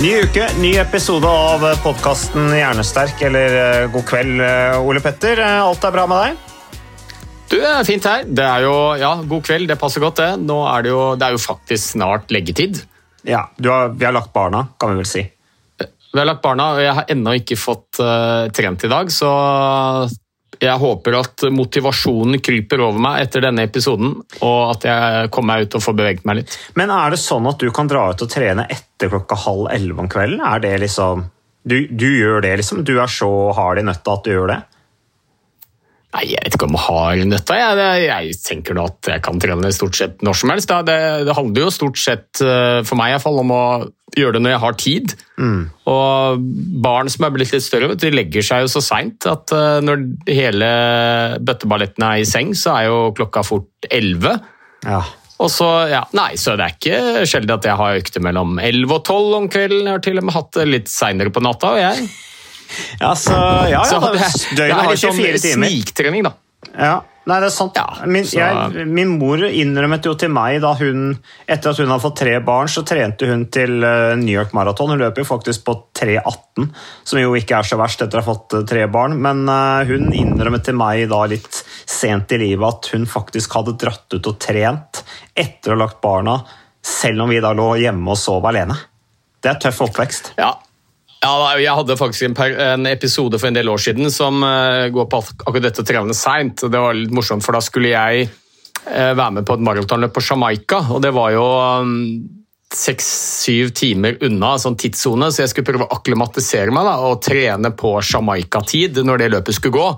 Ny uke, ny episode av podkasten Hjernesterk, eller eh, God kveld, eh, Ole Petter. Eh, Alt er bra med deg? Du, det er fint her. Det er jo, ja, God kveld, det passer godt, det. Nå er det jo, det er jo faktisk snart leggetid. Ja, du har, vi har lagt barna, kan vi vel si. Vi har lagt barna, og jeg har ennå ikke fått uh, trent i dag, så jeg håper at motivasjonen kryper over meg etter denne episoden, og at jeg kommer meg ut og får beveget meg litt. Men er det sånn at du kan dra ut og trene etter klokka halv elleve om kvelden? Er det liksom du, du gjør det, liksom? Du er så hard i nøtta at du gjør det? Nei, Jeg vet ikke om jeg har nøtta. Jeg, jeg tenker nå at jeg kan trene stort sett når som helst. Det, det handler jo stort sett, eh, for meg i hvert fall, om å gjøre det når jeg har tid. Og barn som er blitt litt større, de legger seg jo så seint at eh, når hele bøtteballetten er i seng, så er jo klokka fort elleve. Ja. Og så, ja, nei, så det er ikke sjelden at jeg har økter mellom 11 og 12 om kvelden. Jeg har til og med hatt det litt seinere på natta. og jeg. Ja, så, ja, ja, det, det, er har litt sånn 24 timer. sniktrening, da. Ja, nei, det er sant. Ja, min, jeg, min mor innrømmet jo til meg da hun Etter at hun hadde fått tre barn, så trente hun til eh, New York Marathon. Hun løper jo faktisk på 3,18, som jo ikke er så verst etter å ha fått eh, tre barn. Men eh, hun innrømmet til meg da litt sent i livet at hun faktisk hadde dratt ut og trent etter å ha lagt barna, selv om vi da lå hjemme og sov alene. Det er tøff oppvekst. Ja. Ja, jeg hadde faktisk en, per, en episode for en del år siden som uh, går på akkurat dette trene seint. Det var litt morsomt, for da skulle jeg uh, være med på et maratonløp på Jamaica. Og det var jo seks-syv timer unna sånn tidssone, så jeg skulle prøve å akklimatisere meg da, og trene på Jamaica-tid når det løpet skulle gå.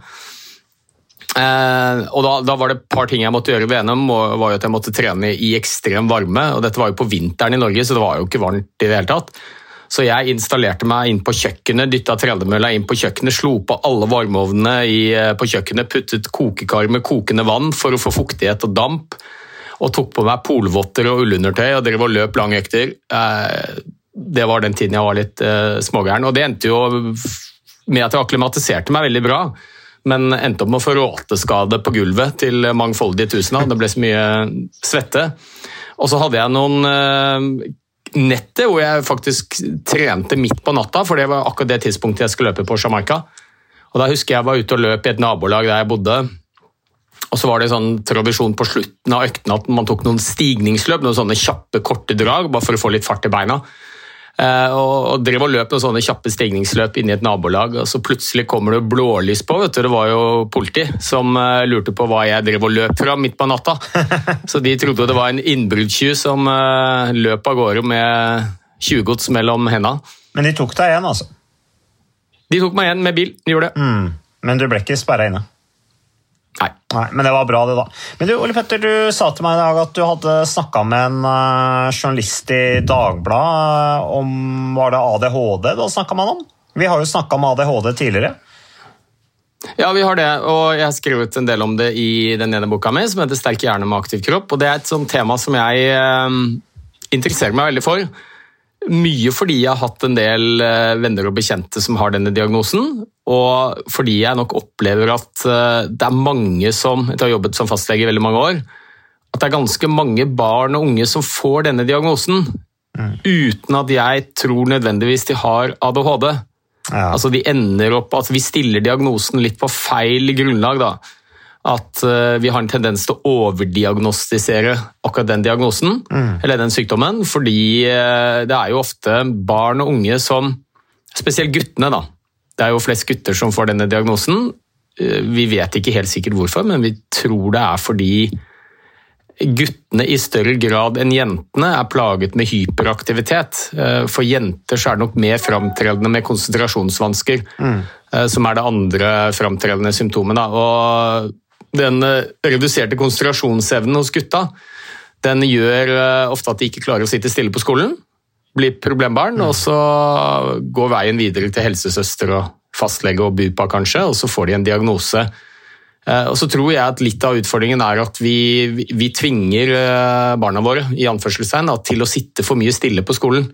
Uh, og da, da var det et par ting jeg måtte gjøre ved NM. var jo at Jeg måtte trene i ekstrem varme. og Dette var jo på vinteren i Norge, så det var jo ikke varmt i det hele tatt. Så jeg installerte meg inn på kjøkkenet, dytta tredemølla inn på kjøkkenet, slo på alle varmeovnene eh, på kjøkkenet, puttet kokekar med kokende vann for å få fuktighet og damp, og tok på meg polvotter og ullundertøy og drev og løp lange økter. Eh, det var den tiden jeg var litt eh, smågæren, og det endte jo med at jeg akklimatiserte meg veldig bra. Men endte opp med å få råteskade på gulvet til mangfoldige tusener. Det ble så mye svette. Og så hadde jeg noen netter hvor jeg faktisk trente midt på natta, for det var akkurat det tidspunktet jeg skulle løpe på Jamaica. Og Da husker jeg var ute og løp i et nabolag der jeg bodde. Og så var det sånn tradisjon på slutten av øktene at man tok noen stigningsløp, noen sånne kjappe, korte drag, bare for å få litt fart i beina. Eh, og, drev og løp noen sånne kjappe stigningsløp inni et nabolag, og så plutselig kommer det blålys på. vet du, Det var jo politi som eh, lurte på hva jeg drev og løp fra midt på natta. Så de trodde det var en innbruddstyv som eh, løp av gårde med tjuvgods mellom henda. Men de tok deg igjen, altså. De tok meg igjen med bil. de gjorde det. Men du ble ikke sperra inne. Nei. Nei, Men det var bra, det, da. Men du, Ole Petter, du sa til meg i dag at du hadde snakka med en uh, journalist i Dagbladet om Var det ADHD du snakka med han om? Vi har jo snakka om ADHD tidligere. Ja, vi har det, og jeg har skrevet en del om det i den ene boka mi, som heter 'Sterk hjerne med aktiv kropp'. og Det er et sånt tema som jeg eh, interesserer meg veldig for. Mye fordi jeg har hatt en del eh, venner og bekjente som har denne diagnosen, og fordi jeg nok opplever at eh, det er mange som Jeg har jobbet som fastlege i veldig mange år, at det er ganske mange barn og unge som får denne diagnosen uten at jeg tror nødvendigvis de har ADHD. Ja. Altså de ender opp, altså Vi stiller diagnosen litt på feil grunnlag. da. At eh, vi har en tendens til å overdiagnostisere akkurat den diagnosen, eller den sykdommen, fordi eh, det er jo ofte barn og unge som Spesielt guttene, da. Det er jo flest gutter som får denne diagnosen. Eh, Vi vet ikke helt sikkert hvorfor, men vi tror det er fordi guttene i større grad enn jentene er plaget med hyperaktivitet. Eh, For jenter så er det nok mer framtredende med konsentrasjonsvansker, mm. som er det andre framtredende symptomet. Og den eh, reduserte konsentrasjonsevnen hos gutta den gjør eh, ofte at de ikke klarer å sitte stille på skolen, blir problembarn, og så går veien videre til helsesøster og fastlege og BUPA kanskje, og så får de en diagnose. Eh, Og så tror jeg at Litt av utfordringen er at vi, vi, vi tvinger eh, barna våre i anførselstegn, til å sitte for mye stille på skolen.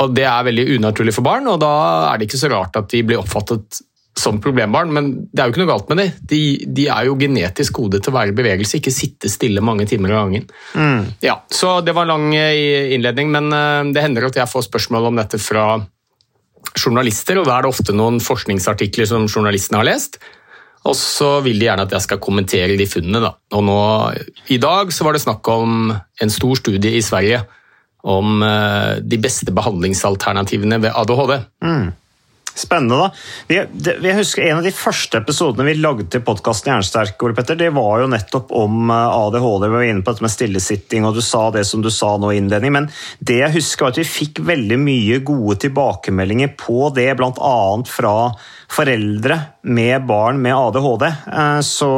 Og Det er veldig unaturlig for barn, og da er det ikke så rart at de blir oppfattet som problembarn. Men det er jo ikke noe galt med dem. De, de er jo genetisk gode til å være i bevegelse, ikke sitte stille mange timer av gangen. Ja, så Det var en lang eh, innledning, men eh, det hender at jeg får spørsmål om dette fra journalister, og da er det ofte noen forskningsartikler som journalistene har lest. Og så vil de gjerne at jeg skal kommentere de funnene. Da. Og nå, I dag så var det snakk om en stor studie i Sverige om eh, de beste behandlingsalternativene ved ADHD. Spennende, da. Vi, jeg husker En av de første episodene vi lagde til podkasten Jernsterk, Ole Petter, det var jo nettopp om eh, ADHD. Vi var inne på dette med stillesitting, og du sa det som du sa nå i innledning. Men det jeg husker var at vi fikk veldig mye gode tilbakemeldinger på det, bl.a. fra foreldre med barn med ADHD. Eh, Så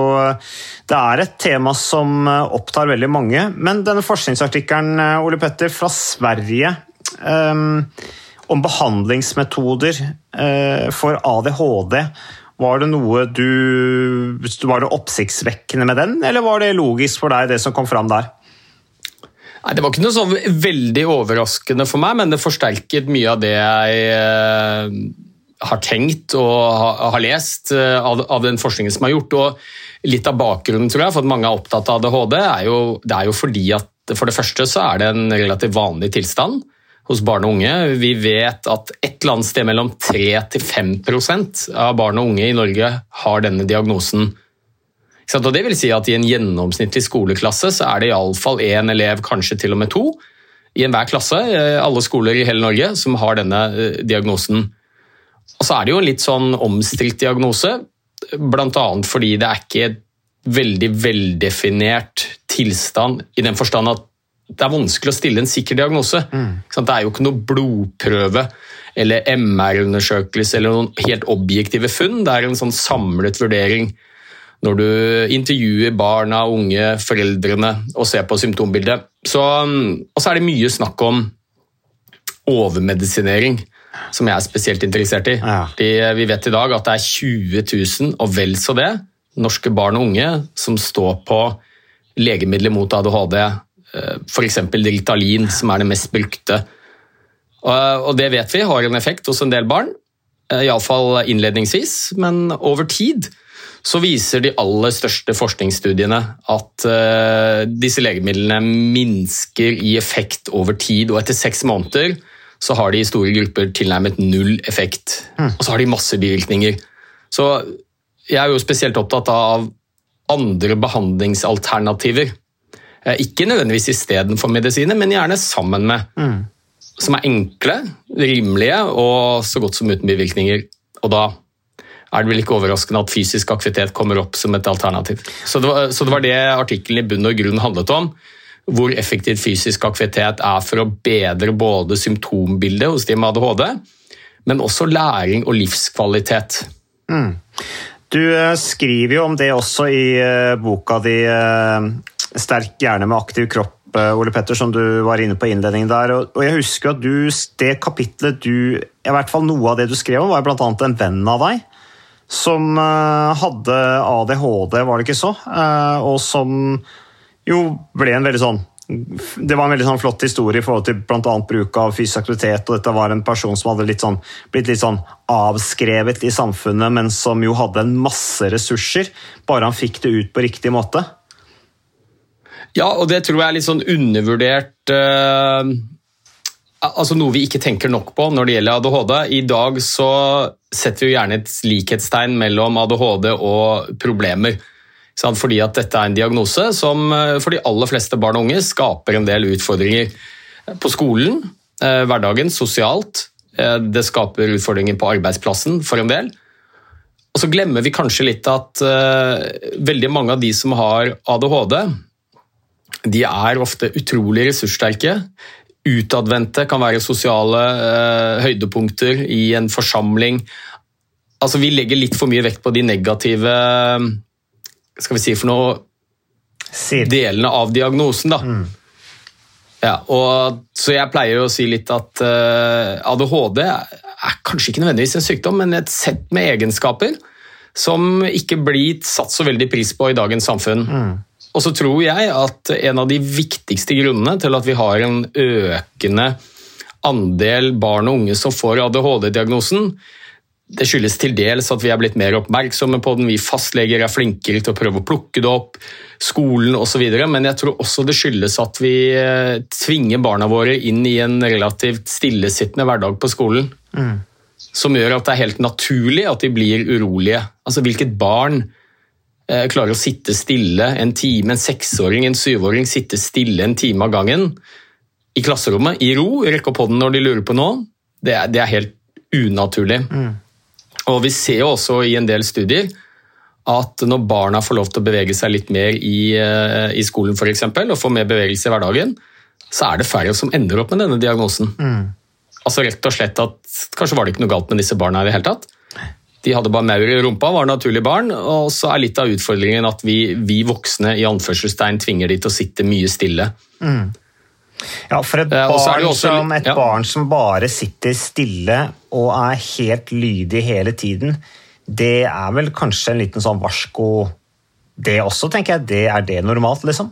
det er et tema som eh, opptar veldig mange. Men denne forskningsartikkelen, eh, Ole Petter, fra Sverige eh, om behandlingsmetoder eh, for ADHD. Var det noe du Var det oppsiktsvekkende med den, eller var det logisk for deg, det som kom fram der? Nei, Det var ikke noe sånn veldig overraskende for meg, men det forsterket mye av det jeg eh, har tenkt og har lest eh, av, den forskningen som er gjort. Og litt av bakgrunnen tror jeg, for at mange er opptatt av ADHD, er jo, det er jo fordi at for det første så er det en relativt vanlig tilstand hos barn og unge. Vi vet at et eller annet sted mellom 3-5 av barn og unge i Norge har denne diagnosen. Og det vil si at I en gjennomsnittlig skoleklasse så er det iallfall én elev, kanskje til og med to, i enhver klasse, eh, alle skoler i hele Norge, som har denne eh, diagnosen. Og så er det jo en litt sånn omstilt diagnose, bl.a. fordi det er ikke veldig veldefinert tilstand i den forstand at det er vanskelig å stille en sikker diagnose. Mm. Det er jo ikke noe blodprøve eller MR-undersøkelse eller noen helt objektive funn. Det er en sånn samlet vurdering når du intervjuer barna, unge, foreldrene og ser på symptombildet. Så, og så er det mye snakk om overmedisinering, som jeg er spesielt interessert i. Ja. Fordi vi vet i dag at det er 20 000, og vel så det, norske barn og unge som står på legemidler mot ADHD, f.eks. Ritalin, som er det mest brukte. Og det vet vi har en effekt hos en del barn, eh, iallfall innledningsvis, men over tid så viser de aller største forskningsstudiene at eh, disse legemidlene minsker i effekt over tid, og etter seks måneder så har de i store grupper tilnærmet null effekt. Og så har de masse bivirkninger. Så jeg er jo spesielt opptatt av andre behandlingsalternativer. Eh, Ikke nødvendigvis istedenfor medisiner, men gjerne sammen med. Som er enkle, rimelige og så godt som uten bivirkninger. Og da er det vel ikke overraskende at fysisk aktivitet kommer opp som et alternativ. Så det var, så det, var det artikkelen i bunn og grunn handlet om. Hvor effektivt fysisk aktivitet er for å bedre både symptombildet hos de med ADHD, men også læring og livskvalitet. Du eh, skriver jo om det også i eh, boka di 'Sterk hjerne med aktiv kropp', eh, Ole Petter, som du var inne på i innledningen der. Og jeg husker at du, det kapitlet du I hvert fall noe av det du skrev om, var bl.a. en venn av deg som eh, hadde ADHD, var det ikke så? Eh, Og som jo ble en veldig sånn det var en veldig sånn flott historie i forhold til blant annet bruk av fysisk aktivitet. og Dette var en person som hadde litt sånn, blitt litt sånn avskrevet i samfunnet, men som jo hadde en masse ressurser, bare han fikk det ut på riktig måte. Ja, og det tror jeg er litt sånn undervurdert uh, altså noe vi ikke tenker nok på når det gjelder ADHD. I dag så setter vi gjerne et likhetstegn mellom ADHD og problemer. Fordi at dette er en diagnose som eh, for de aller fleste barn og unge skaper en del utfordringer på skolen, eh, hverdagen, sosialt. Det skaper utfordringer på arbeidsplassen for en del. Og så glemmer vi kanskje litt at veldig mange av de som har ADHD, de er ofte utrolig ressurssterke. Utadvendte kan være sosiale eh, høydepunkter i en forsamling. Altså, vi legger litt for mye vekt på de negative skal vi si for noe Sier. delene av diagnosen. da. Ja, og, så jeg pleier å si litt at eh, ADHD er kanskje ikke nødvendigvis en sykdom, men et sett med egenskaper som ikke blir satt så veldig pris på i dagens samfunn. Og så tror jeg at en av de viktigste grunnene til at vi har en økende andel barn og unge som får ADHD-diagnosen, det skyldes til dels at vi er blitt mer oppmerksomme på den, vi fastleger er flinkere til å prøve å plukke det opp, skolen osv., men jeg tror også det skyldes at vi eh, tvinger barna våre inn i en relativt stillesittende hverdag på skolen. Som gjør at det er helt naturlig at de blir urolige. Altså Hvilket barn klarer å sitte stille en time, en seksåring, en syvåring sitte stille en time av gangen i klasserommet, i ro, rekke opp hånden når de lurer på noe, det er, det er helt unaturlig. Og vi ser jo også i en del studier at når barna får lov til å bevege seg litt mer i, eh, i skolen for eksempel, og får mer bevegelse i hverdagen, så er det færre som ender opp med denne diagnosen. Altså rett og slett at Kanskje var det ikke noe galt med disse barna i det hele tatt. De hadde bare maur i rumpa, var naturlige barn, og så er litt av utfordringen at vi, vi voksne i anførselstegn tvinger de til å sitte mye stille. Ja, for et, er barn også- som, et ja. barn som bare sitter stille og er helt lydig hele tiden, det er vel kanskje en liten sånn varsko Det også, tenker jeg. Det, er det normalt, liksom?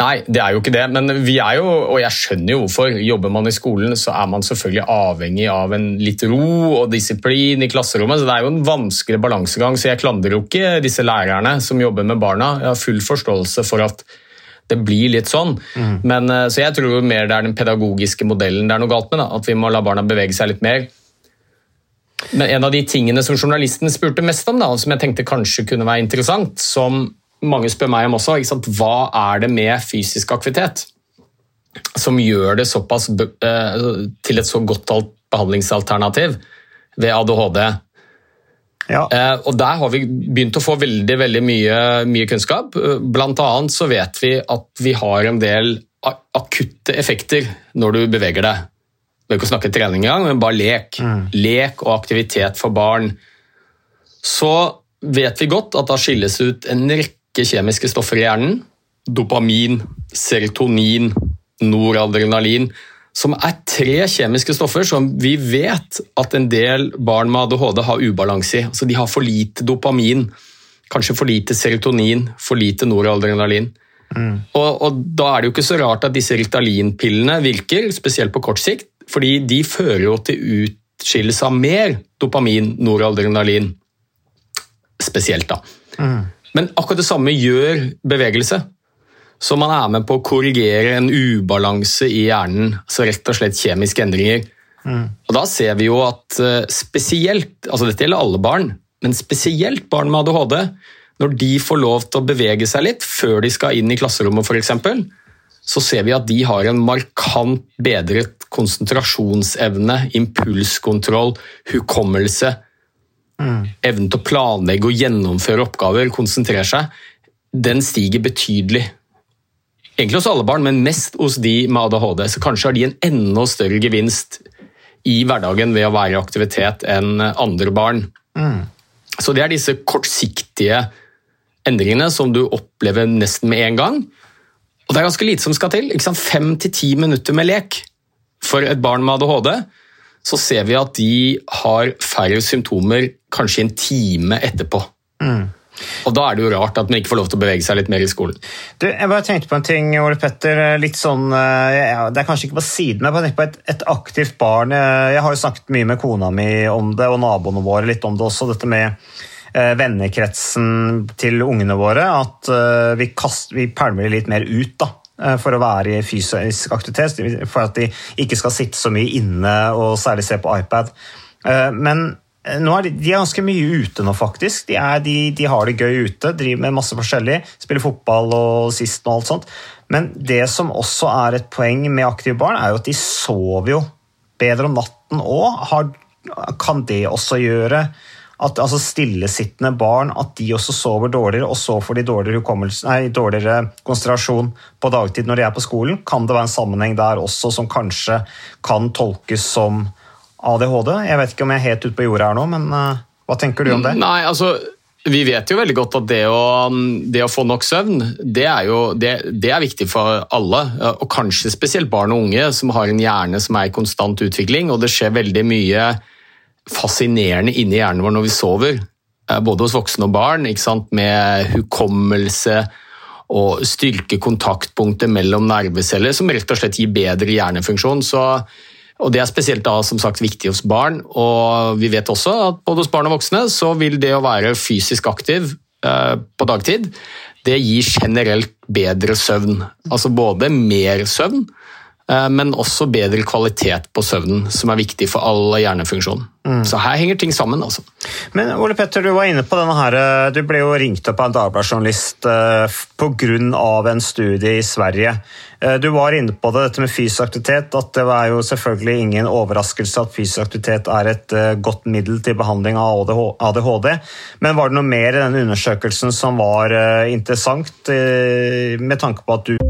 Nei, det er jo ikke det, men vi er jo, og jeg skjønner jo hvorfor, jobber man i skolen, så er man selvfølgelig avhengig av en litt ro og disiplin i klasserommet, så det er jo en vanskelig balansegang, så jeg klandrer jo ikke disse lærerne som jobber med barna. Jeg har full forståelse for at det blir litt sånn, men eh, så jeg tror jo mer det er den pedagogiske modellen det er noe galt med, da, at vi må la barna bevege seg litt mer. Men en av de tingene som journalisten spurte mest om, da, som jeg tenkte kanskje kunne være interessant, som mange spør meg om også, hva er det med fysisk aktivitet som gjør det såpass eh, til et så godt behandlingsalternativ ved ADHD? Ja. Eh, og Der har vi begynt å få veldig, veldig mye, mye kunnskap. Blant annet så vet vi at vi har en del akutte effekter når du beveger deg. Vi behøver ikke å snakke trening engang, men bare lek. Lek og aktivitet for barn. Så vet vi godt at da skilles ut en rekke kjemiske stoffer i hjernen. Dopamin, serotonin, noradrenalin. Som er tre kjemiske stoffer som vi vet at en del barn med ADHD har ubalanse i. Altså de har for lite dopamin, kanskje for lite serotonin, for lite noradrenalin. Og, og Da er det jo ikke så rart at disse Ritalin-pillene virker, spesielt på kort sikt, fordi de fører jo til utskillelse av mer dopamin, noradrenalin, spesielt. da. Men akkurat det samme gjør bevegelse. Så man er med på å korrigere en ubalanse i hjernen, altså rett og slett kjemiske endringer. Og Da ser vi jo at eh, spesielt, altså dette gjelder alle barn, men spesielt barn med ADHD, når de får lov til å bevege seg litt før de skal inn i klasserommet f.eks., så ser vi at de har en markant bedret konsentrasjonsevne, impulskontroll, hukommelse, evnen til å planlegge og gjennomføre oppgaver, konsentrere seg, den stiger betydelig. Egentlig hos alle barn, men mest hos de med ADHD. Så kanskje har de en enda større gevinst i hverdagen ved å være i aktivitet enn andre barn. Så det er disse kortsiktige endringene som du opplever nesten med en gang. Og det er ganske lite som skal til. Fem til ti minutter med lek for et barn med ADHD. Så ser vi at de har færre symptomer kanskje en time etterpå. Og da er det jo rart at man ikke får lov til å bevege seg litt mer i skolen. Du, jeg bare tenkte på en ting, Ole Petter. Litt sånn, eh, ja, Det er kanskje ikke på siden, men jeg tenkte på et, et aktivt barn. Eh, Jeg har jo snakket mye med kona mi om det, og naboene våre litt om det også. Dette med eh, vennekretsen til ungene våre. At eh, vi, kast, vi pælmer litt mer ut, da. Eh, for å være i fysisk aktivitet, for at de ikke skal sitte så mye inne og særlig se på iPad. Eh, men nå er de, de, er ganske mye ute nå, faktisk. De, er, de, de, har det gøy ute, driver med masse forskjellig. Spiller fotball og sist og alt sånt. Men det som også er et poeng med aktive barn, er jo at de sover jo bedre om natten òg. Kan det også gjøre at altså stillesittende barn at de også sover dårligere, og så får de dårligere, nei, dårligere konsentrasjon på dagtid når de er på skolen. Kan det være en sammenheng der også som kanskje kan tolkes som ADHD? Jeg vet ikke om jeg er helt ute på jordet her nå, men uh, hva tenker du om det? Nei, altså... Vi vet jo veldig godt at det å, det å få nok søvn, det er, jo, det, det er viktig for alle. Og kanskje spesielt barn og unge som har en hjerne som er i konstant utvikling. Og det skjer veldig mye fascinerende inni hjernen vår når vi sover. Eh, både hos voksne og barn, med hukommelse og styrke kontaktpunktet mellom nerveceller, som rett og slett gir bedre hjernefunksjon. Så, og Det er spesielt da, som sagt, viktig hos barn. og Vi vet også at både hos barn og voksne så vil det å være fysisk aktiv eh, på dagtid det gir generelt bedre søvn. Altså både mer søvn, men også bedre kvalitet på søvnen, som er viktig for all hjernefunksjon. Mm. Så her henger ting sammen. altså. Men Ole Petter, du var inne på denne her, eh, du ble jo ringt opp av en Dagbladet-journalist eh, pga. en studie i Sverige. Du var inne på det, dette med fysisk aktivitet, at det var jo selvfølgelig ingen overraskelse at fysisk aktivitet er et godt middel til behandling av ADHD. Men var det noe mer i denne undersøkelsen som var interessant, med tanke på at du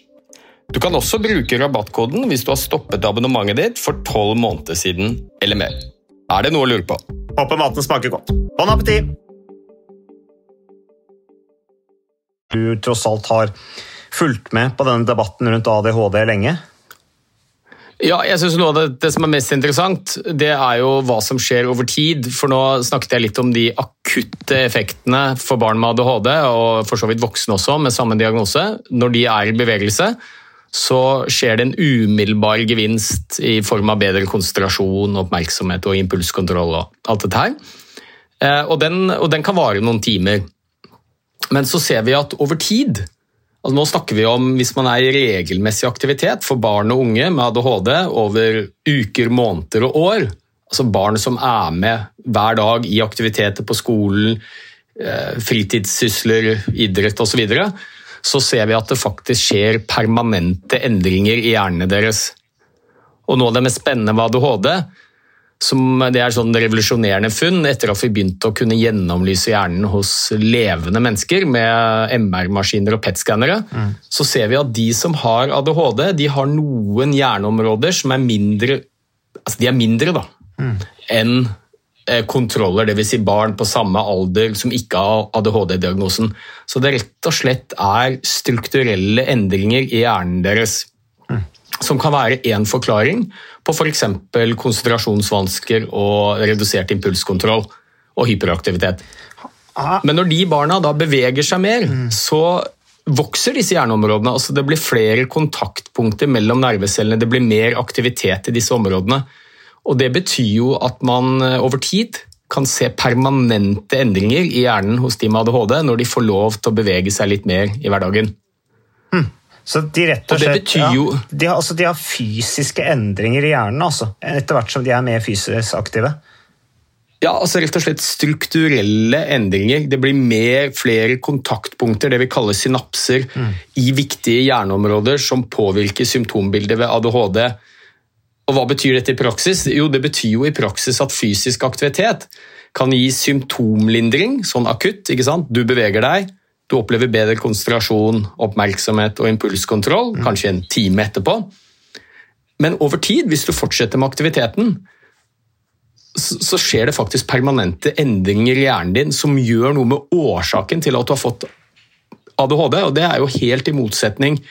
Du kan også bruke rabattkoden hvis du har stoppet abonnementet ditt for tolv måneder siden eller mer. Er det noe å lure på? Håper maten smaker godt. Bon appétit! Du tross alt har fulgt med på denne debatten rundt ADHD lenge? Ja, jeg synes noe av det, det, som er mest interessant, det er jo hva som skjer over tid. For nå snakket jeg litt om de akutte effektene for barn med ADHD, og for så vidt voksne også med samme diagnose, når de er i bevegelse så skjer det en umiddelbar gevinst i form av bedre konsentrasjon, oppmerksomhet og impulskontroll og alt dette her. Eh, og den, og den kan vare noen timer. Men så ser vi at over tid Altså, nå snakker vi om hvis man er i regelmessig aktivitet for barn og unge med ADHD over uker, måneder og år. Altså barn som er med hver dag i aktiviteter på skolen, eh, fritidssysler, idrett osv. Så, videre, så ser vi at det faktisk skjer permanente endringer i hjernene deres. Og noe av det mest spennende med ADHD som det er sånn revolusjonerende funn etter at vi begynte å kunne gjennomlyse hjernen hos levende mennesker med MR-maskiner og PET-skannere, mm. så ser vi at de som har ADHD, de har noen hjerneområder som er mindre altså de er mindre da, mm. enn kontroller, dvs. Si barn på samme alder som ikke har ADHD-diagnosen. Så det rett og slett er strukturelle endringer i hjernen deres som kan være én forklaring på f.eks. For konsentrasjonsvansker og redusert impulskontroll og hyperaktivitet. Men når de barna da beveger seg mer, så vokser disse hjerneområdene. altså Det blir flere kontaktpunkter mellom nervecellene, det blir mer aktivitet i disse områdene. Og Det betyr jo at man eh, over tid kan se permanente endringer i hjernen hos de med ADHD når de får lov til å bevege seg litt mer i hverdagen. Hmm. Så de rett og, slett, ja, de, har, altså, de har fysiske endringer i hjernen altså, etter hvert som de er mer fysisk aktive? Ja, altså rett og slett strukturelle endringer. Det blir mer, flere kontaktpunkter, det vi kaller synapser, mm. i viktige hjerneområder som påvirker symptombildet ved ADHD. Og Hva betyr dette i praksis? Jo, Det betyr jo i praksis at fysisk aktivitet kan gi symptomlindring, sånn akutt. ikke sant? Du beveger deg, du opplever bedre konsentrasjon, oppmerksomhet og impulskontroll, mm. kanskje en time etterpå. Men over tid, hvis du fortsetter med aktiviteten, så skjer det faktisk permanente endringer i hjernen din som gjør noe med årsaken til at du har fått ADHD. og Det er jo helt i motsetning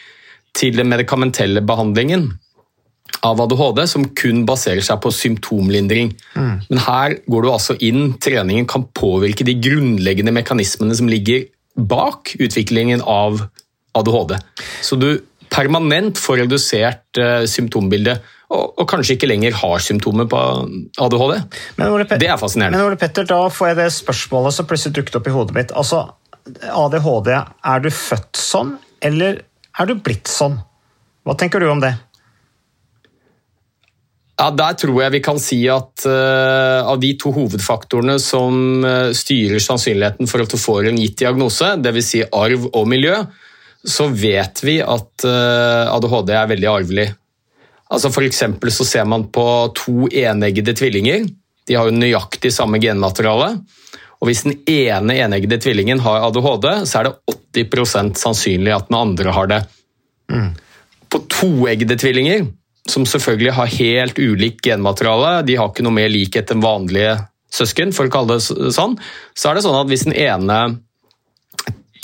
til den medikamentelle behandlingen av ADHD, som kun baserer seg på symptomlindring. Mm. Men her går du altså inn, treningen kan påvirke de grunnleggende mekanismene som ligger bak utviklingen av ADHD. Så du permanent får redusert uh, symptombildet, og, og, kanskje ikke lenger har symptomer på ADHD. det er fascinerende. Men Ole Petter, da får jeg det spørsmålet som plutselig dukket opp i hodet mitt. Altså, ADHD, er du født sånn, eller er du blitt sånn? Hva tenker du om det? Ja, Der tror jeg vi kan si at uh, av de to hovedfaktorene som uh, styrer sannsynligheten for at du får en gitt diagnose, dvs. Si arv og miljø, så vet vi at uh, ADHD er veldig arvelig. Altså for så ser man på to eneggede tvillinger. De har jo nøyaktig samme genmateriale. Og Hvis den ene eneggede tvillingen har ADHD, så er det 80% sannsynlig at den andre har det. Mm. På toeggede tvillinger som selvfølgelig har helt ulikt genmateriale. De har ikke noe mer likhet enn vanlige søsken, for å kalle det sånn. Så er det sånn at hvis den ene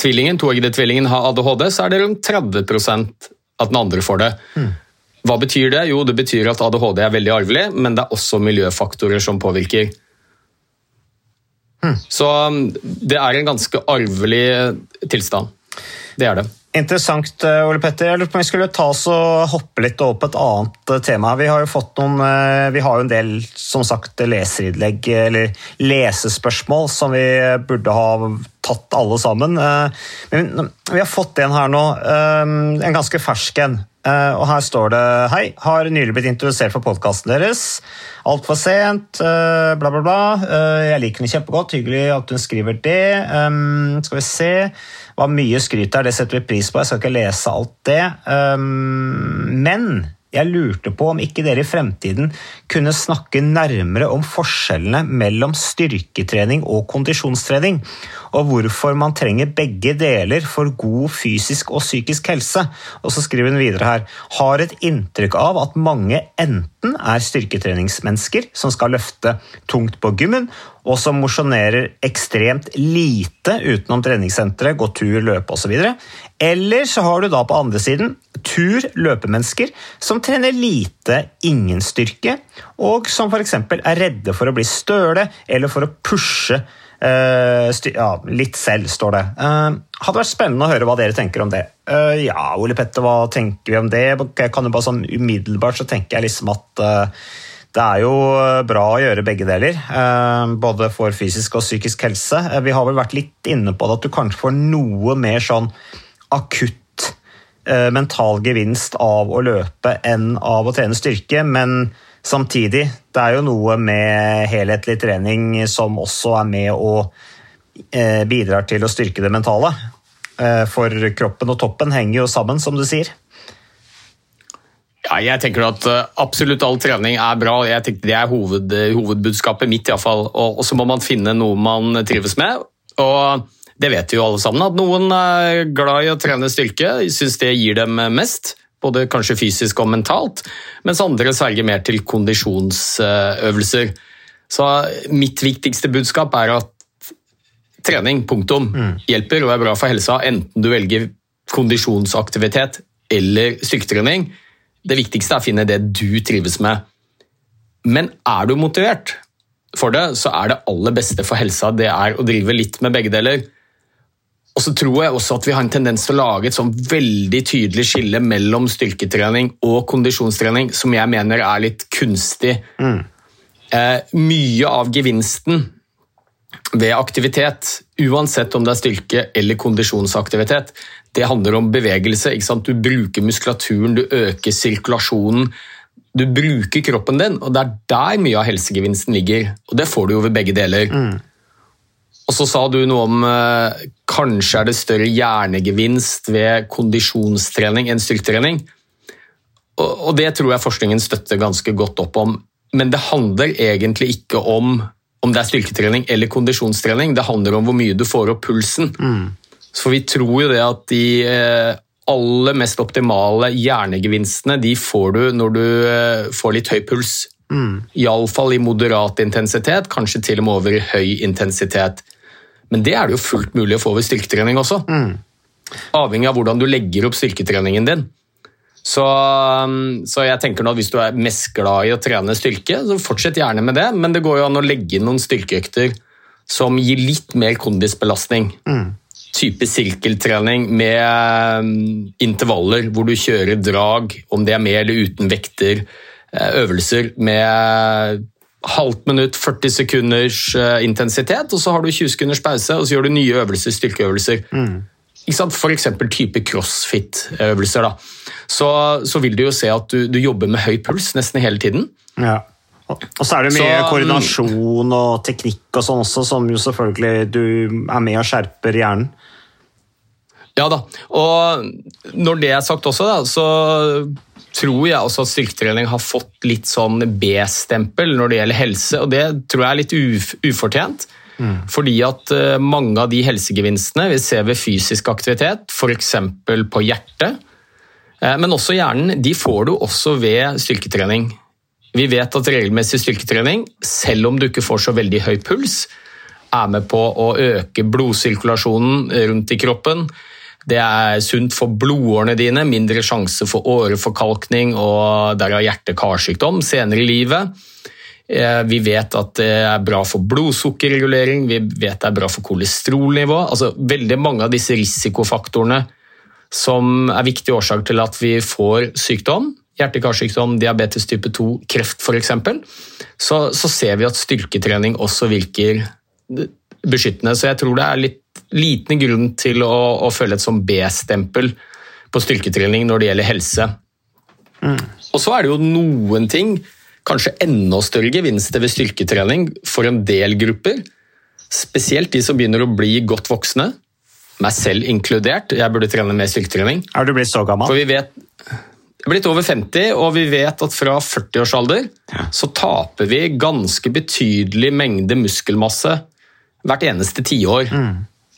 tvillingen, toeggede tvillingen har ADHD, så er det rundt 30% at den andre får det. Mm. Hva betyr det? Jo, det betyr at ADHD er veldig arvelig, men det er også miljøfaktorer som påvirker. Mm. Så um, det er en ganske arvelig tilstand. Det er det. Interessant, eh, Ole Petter. Jeg lurte på om vi skulle ta oss og hoppe litt over på et annet eh, tema. Vi har jo fått noen, eh, vi har jo en del som sagt, leserinnlegg eller lesespørsmål som vi burde ha tatt alle sammen. Men vi har fått en her nå, en ganske fersk en. Og her står det Hei, har nylig blitt introdusert for podkasten deres. Altfor sent, bla, bla, bla. Jeg liker den kjempegodt. Hyggelig at hun skriver det. Skal vi se var mye skryt der, det setter vi pris på. Jeg skal ikke lese alt det. Um, men jeg lurte på om ikke dere i fremtiden kunne snakke nærmere om forskjellene mellom styrketrening og kondisjonstrening, og hvorfor man trenger begge deler for god fysisk og psykisk helse. Og så skriver hun videre her har et inntrykk av at mange enten er styrketreningsmennesker som skal løfte tungt på gymmen, og som mosjonerer ekstremt lite utenom treningssenteret, går tur, løpe osv. Eller så har du da på andre siden tur, løpemennesker, som trener lite, ingen styrke, og som f.eks. er redde for å bli støle eller for å pushe Uh, ja, litt selv, står det. Uh, hadde vært spennende å høre hva dere tenker om det. Uh, ja, Ole Petter, hva tenker vi om det? Kan jo bare sånn Umiddelbart så tenker jeg liksom at det er jo bra å gjøre begge deler, eh, både for fysisk og psykisk helse. Eh, Vi har vel vært litt inne på det at du kanskje får noe mer sånn akutt eh, mental gevinst av å løpe enn av å trene styrke, men samtidig, det er jo noe med helhetlig trening som også er med og eh, bidrar til å styrke det mentale. Eh, For kroppen og toppen henger jo sammen, som du sier. Ja, jeg tenker at eh, absolutt all trening er bra. Jeg tenker Det er hoved, hovedbudskapet mitt. I hvert fall. Og, og så må man finne noe man trives med. Og det vet vi jo alle sammen, at noen er glad i å trene styrke, syns det gir dem mest. Både kanskje fysisk og mentalt, mens andre sverger mer til kondisjonsøvelser. Så mitt viktigste budskap er at trening, punktum, hjelper og er bra for helsa, enten du velger kondisjonsaktivitet eller styrketrening. Det viktigste er å finne det du trives med. Men er du motivert for det, så er det aller beste for helsa det er å drive litt med begge deler. Og så tror jeg også at vi har en tendens til å lage et sånn veldig tydelig skille mellom styrketrening og kondisjonstrening, som jeg mener er litt kunstig. Eh, mye av gevinsten ved aktivitet, uansett om det er styrke eller kondisjonsaktivitet, det handler om bevegelse. Du bruker muskulaturen, du øker sirkulasjonen. Du bruker kroppen din, og det er der mye av helsegevinsten ligger. Og det får du jo ved begge deler. Og så sa du noe om eh, kanskje er det større hjernegevinst ved kondisjonstrening enn styrketrening. Og, og det tror jeg forskningen støtter ganske godt opp om. Men det handler egentlig ikke om om det er styrketrening eller kondisjonstrening. Det handler om hvor mye du får opp pulsen. For vi tror jo det at de eh, aller mest optimale hjernegevinstene de får du når du eh, får litt høy puls. Iallfall i moderat intensitet, kanskje til og med over i høy intensitet. Men det er det jo fullt mulig å få ved styrketrening også. Avhengig av hvordan du legger opp styrketreningen din. Så, um, så jeg tenker nå at hvis du er mest glad i å trene styrke, så fortsett gjerne med det, men det går jo an å legge inn noen styrkeøkter som gir litt mer kondisbelastning. Type sirkeltrening med um, intervaller hvor du kjører drag, om det er med eller uten vekter. eh, Øvelser med halvt minutt, 40 sekunders eh, intensitet, og så har du 20 sekunders pause, og så gjør du nye øvelser, styrkeøvelser. Mm. F.eks. Type crossfit-øvelser. Så, så vil du jo se at du, du jobber med høy puls nesten hele tiden. Ja. Og så er det mye Så, koordinasjon og teknikk og sånn også, som jo selvfølgelig du er med og skjerper hjernen. Ja da, og når det er sagt også, da, så tror jeg også at styrketrening har fått litt sånn B-stempel når det gjelder helse, og det tror jeg er litt uf ufortjent. Fordi at eh, mange av de helsegevinstene vi ser ved fysisk aktivitet, f.eks. på hjertet, eh, men også hjernen, de får du også ved styrketrening. Vi vet at regelmessig styrketrening, selv om du ikke får så veldig høy puls, er med på å øke blodsirkulasjonen rundt i kroppen. Det er sunt for blodårene dine, mindre sjanse for åreforkalkning og derav hjerte-karsykdom senere i livet. Eh, Vi vet at det er bra for blodsukkerregulering, vi vet det er bra for kolesterolnivå. Altså, veldig mange av disse risikofaktorene som er viktige årsaker til at vi får sykdom, hjerte-karsykdom, diabetes type 2, kreft f.eks., så, så ser vi at styrketrening også virker beskyttende. Så jeg tror det er litt liten grunn til å, å føle et sånn B-stempel på styrketrening når det gjelder helse. Og så er det jo noen ting, kanskje enda større gevinster ved styrketrening for en del grupper. Spesielt de som begynner å bli godt voksne, meg selv inkludert. Jeg burde trene mer styrketrening. Er du blitt så gammel? For vi vet blitt over 50, og vi vet at fra 40-årsalder så taper vi ganske betydelig mengde muskelmasse hvert eneste tiår.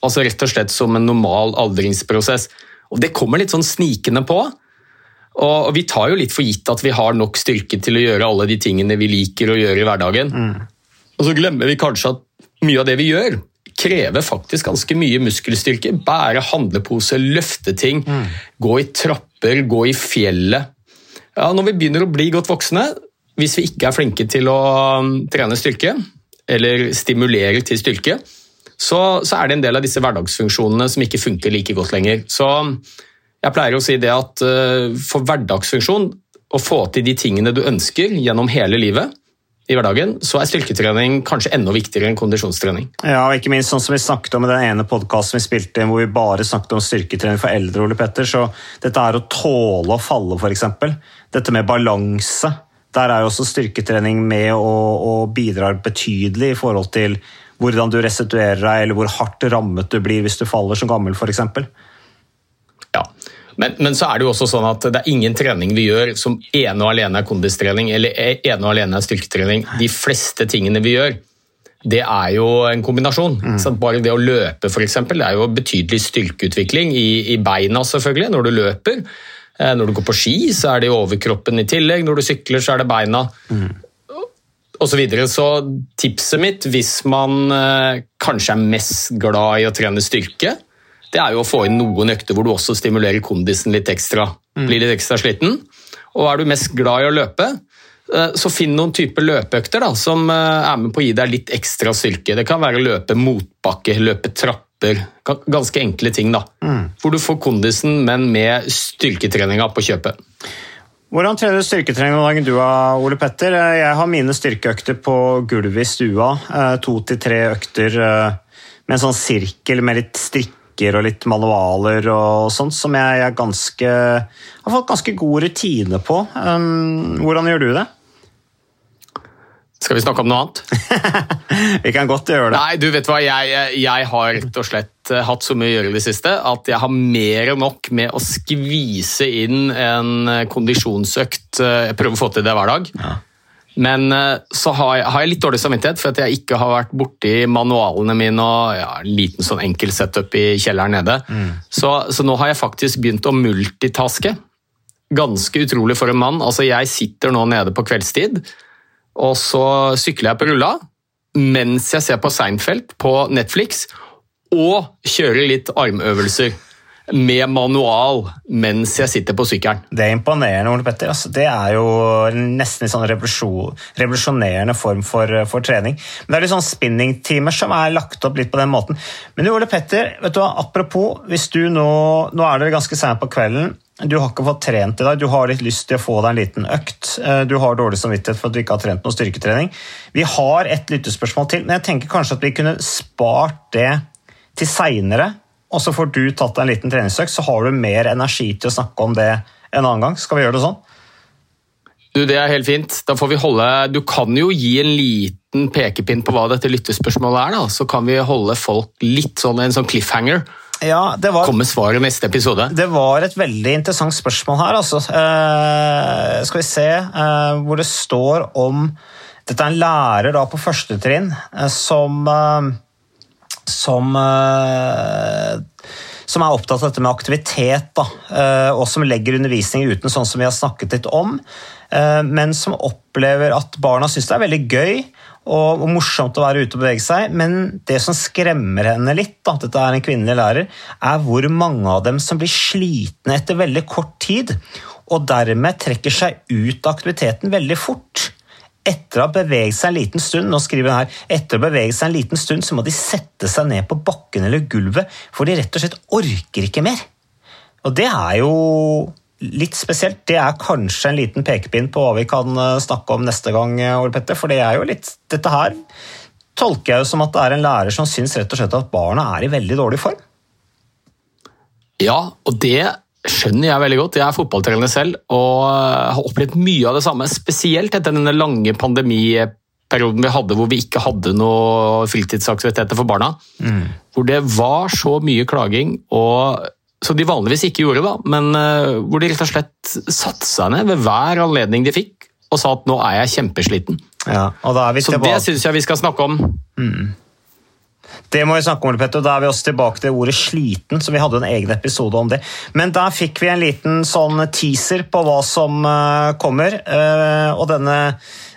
Altså rett og slett som en normal aldringsprosess. Og det kommer litt sånn snikende på. Og vi tar jo litt for gitt at vi har nok styrke til å gjøre alle de tingene vi liker å gjøre i hverdagen. Og så glemmer vi kanskje at mye av det vi gjør, krever faktisk ganske mye muskelstyrke. Bære handlepose, løfte ting, gå i trapper, gå i fjellet. Ja, når vi begynner å bli godt voksne, hvis vi ikke er flinke til å um, trene styrke, eller stimulere til styrke, så, så, er det en del av disse hverdagsfunksjonene som ikke funker like godt lenger. Så jeg pleier å si det at uh, for hverdagsfunksjon, å få til de tingene du ønsker gjennom hele livet, i hverdagen, så er styrketrening kanskje enda viktigere enn kondisjonstrening. Ja, og ikke minst sånn som vi snakket om i den ene podkasten vi spilte inn, hvor vi bare snakket om styrketrening for eldre, Ole Petter, så dette er å tåle å falle, f.eks. Dette med balanse. Der er jo også styrketrening med og, og bidrar betydelig i forhold til hvordan du restituerer deg, eller hvor hardt rammet du blir hvis du faller som gammel, f.eks. Men, men, så er det jo også sånn at det er ingen trening vi gjør som ene og alene er kondistrening eller ene og alene er styrketrening. De fleste tingene vi gjør, det er jo en kombinasjon. Mm. Bare det å løpe for eksempel, det er jo betydelig styrkeutvikling i, i, beina selvfølgelig, når du løper. Eh, når du går på ski, så er det overkroppen i tillegg. Når du sykler, så er det beina. Mm. Og så, videre. så tipset mitt, hvis man eh, kanskje er mest glad i å trene styrke, det er jo å få inn noen økter hvor du også stimulerer kondisen litt ekstra. Mm. Blir litt ekstra sliten. Og er du mest glad i å løpe, eh, så finn noen typer løpeøkter da, som eh, er med på å gi deg litt ekstra styrke. Det kan være å løpe motbakke, løpe trapper. Ganske enkle ting. da. Mm. Hvor du får kondisen, men med styrketreninga på kjøpet. Hvordan trener du styrketrening om dagen du Ole Petter? Jeg har mine styrkeøkter på gulvet i stua. Eh, to til tre økter med en sånn sirkel med litt strikk brikker og litt manualer og sånt, som jeg, jeg ganske, har fått ganske god rutine på. Um, hvordan gjør du det? Skal vi snakke om noe annet? vi kan godt gjøre det. Nei, du vet hva, jeg, jeg, har rett og slett eh, hatt så mye å gjøre i det siste at jeg har mer enn nok med å skvise inn en eh, kondisjonsøkt. Eh, jeg prøver å få til det hver dag. Ja. Men eh, så har jeg, har jeg, litt dårlig samvittighet for at jeg ikke har vært borti manualene mine og ja, en liten sånn enkel setup i kjelleren nede. Mm. Så, så, nå har jeg faktisk begynt å multitaske. Ganske utrolig for en mann. Altså, jeg sitter nå nede på kveldstid, og så sykler jeg på rulla mens jeg ser på Seinfeld på Netflix, og kjører litt armøvelser med manual mens jeg sitter på sykkelen. Det er imponerende, Ole Petter. Altså, det er jo nesten en sånn revolusjonerende form for, for, trening. Men Det er litt sånn spinningtimer som er lagt opp litt på den måten. Men Ole Petter, vet du, apropos, hvis du nå, nå er det ganske seint på kvelden. Du har ikke fått trent i dag, du har litt lyst til å få deg en liten økt. Eh, du har dårlig samvittighet for at du ikke har trent noe styrketrening. Vi har et lyttespørsmål til, men jeg tenker kanskje at vi kunne spart det til seinere og så får du tatt en liten treningsøkt, så har du mer energi til å snakke om det en annen gang. Skal vi gjøre det sånn? Du, Det er helt fint. Da får vi holde Du kan jo gi en liten pekepinn på hva dette lyttespørsmålet er, da. Så kan vi holde folk litt sånn en sånn cliffhanger. Ja, det var, Kommer svaret neste episode? Det var et veldig interessant spørsmål her, altså. Eh, skal vi se eh, hvor det står om Dette er en lærer da på første trinn eh, som eh, som, eh, som er opptatt av dette med aktivitet, da, eh, og som legger undervisning uten, sånn som vi har snakket litt om, eh, men som opplever at barna syns det er veldig gøy og, morsomt å være ute og bevege seg, men det som skremmer henne litt, da, dette er en kvinnelig lærer, er hvor mange av dem som blir slitne etter veldig kort tid, og dermed trekker seg ut av aktiviteten veldig fort etter å ha beveget seg en liten stund nå skriver hun her, etter å bevege seg en liten stund, så må de sette seg ned på bakken eller gulvet, for de rett og slett orker ikke mer. Og det er jo litt spesielt. Det er kanskje en liten pekepinn på hva vi kan eh, snakke om neste gang, eh, Ole Petter. For det er jo litt Dette her tolker jeg jo som at det er en lærer som syns rett og slett at barna er i veldig dårlig form. Ja, og det skjønner jeg veldig godt. Jeg er fotballtrener selv og har opplevd mye av det samme. Spesielt etter denne lange pandemiperioden vi hadde hvor vi ikke hadde noe fritidsaktiviteter for barna. Mm. Hvor det var så mye klaging, og, som de vanligvis ikke gjorde, da, men uh, hvor de rett og slett satte seg ned ved hver anledning de fikk og sa at nå er jeg kjempesliten. Ja, så det syns jeg vi skal snakke om. Mm. Det må vi snakke om, Petter. Da er vi også tilbake til ordet 'sliten', så vi hadde en egen episode om det. Men der fikk vi en liten sånn teaser på hva som uh, kommer. Uh, og denne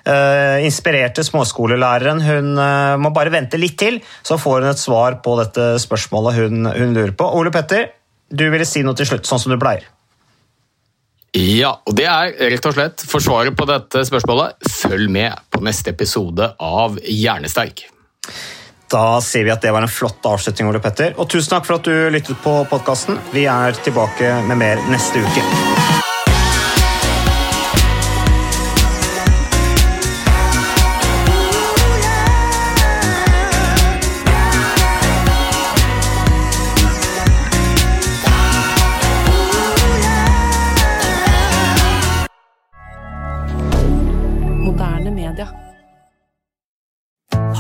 eh, inspirerte småskolelæreren hun eh, må bare vente litt til, så får hun et svar på dette spørsmålet hun, hun lurer på. Ole Petter, du ville si noe til slutt, sånn som du pleier. Ja, og det er rett og slett forsvaret på dette spørsmålet. Følg med på neste episode av Hjernesterk. Da sier vi at det var en flott avslutning, Ole Petter. Og tusen takk for at du lyttet på podkasten. Vi er tilbake med mer neste uke.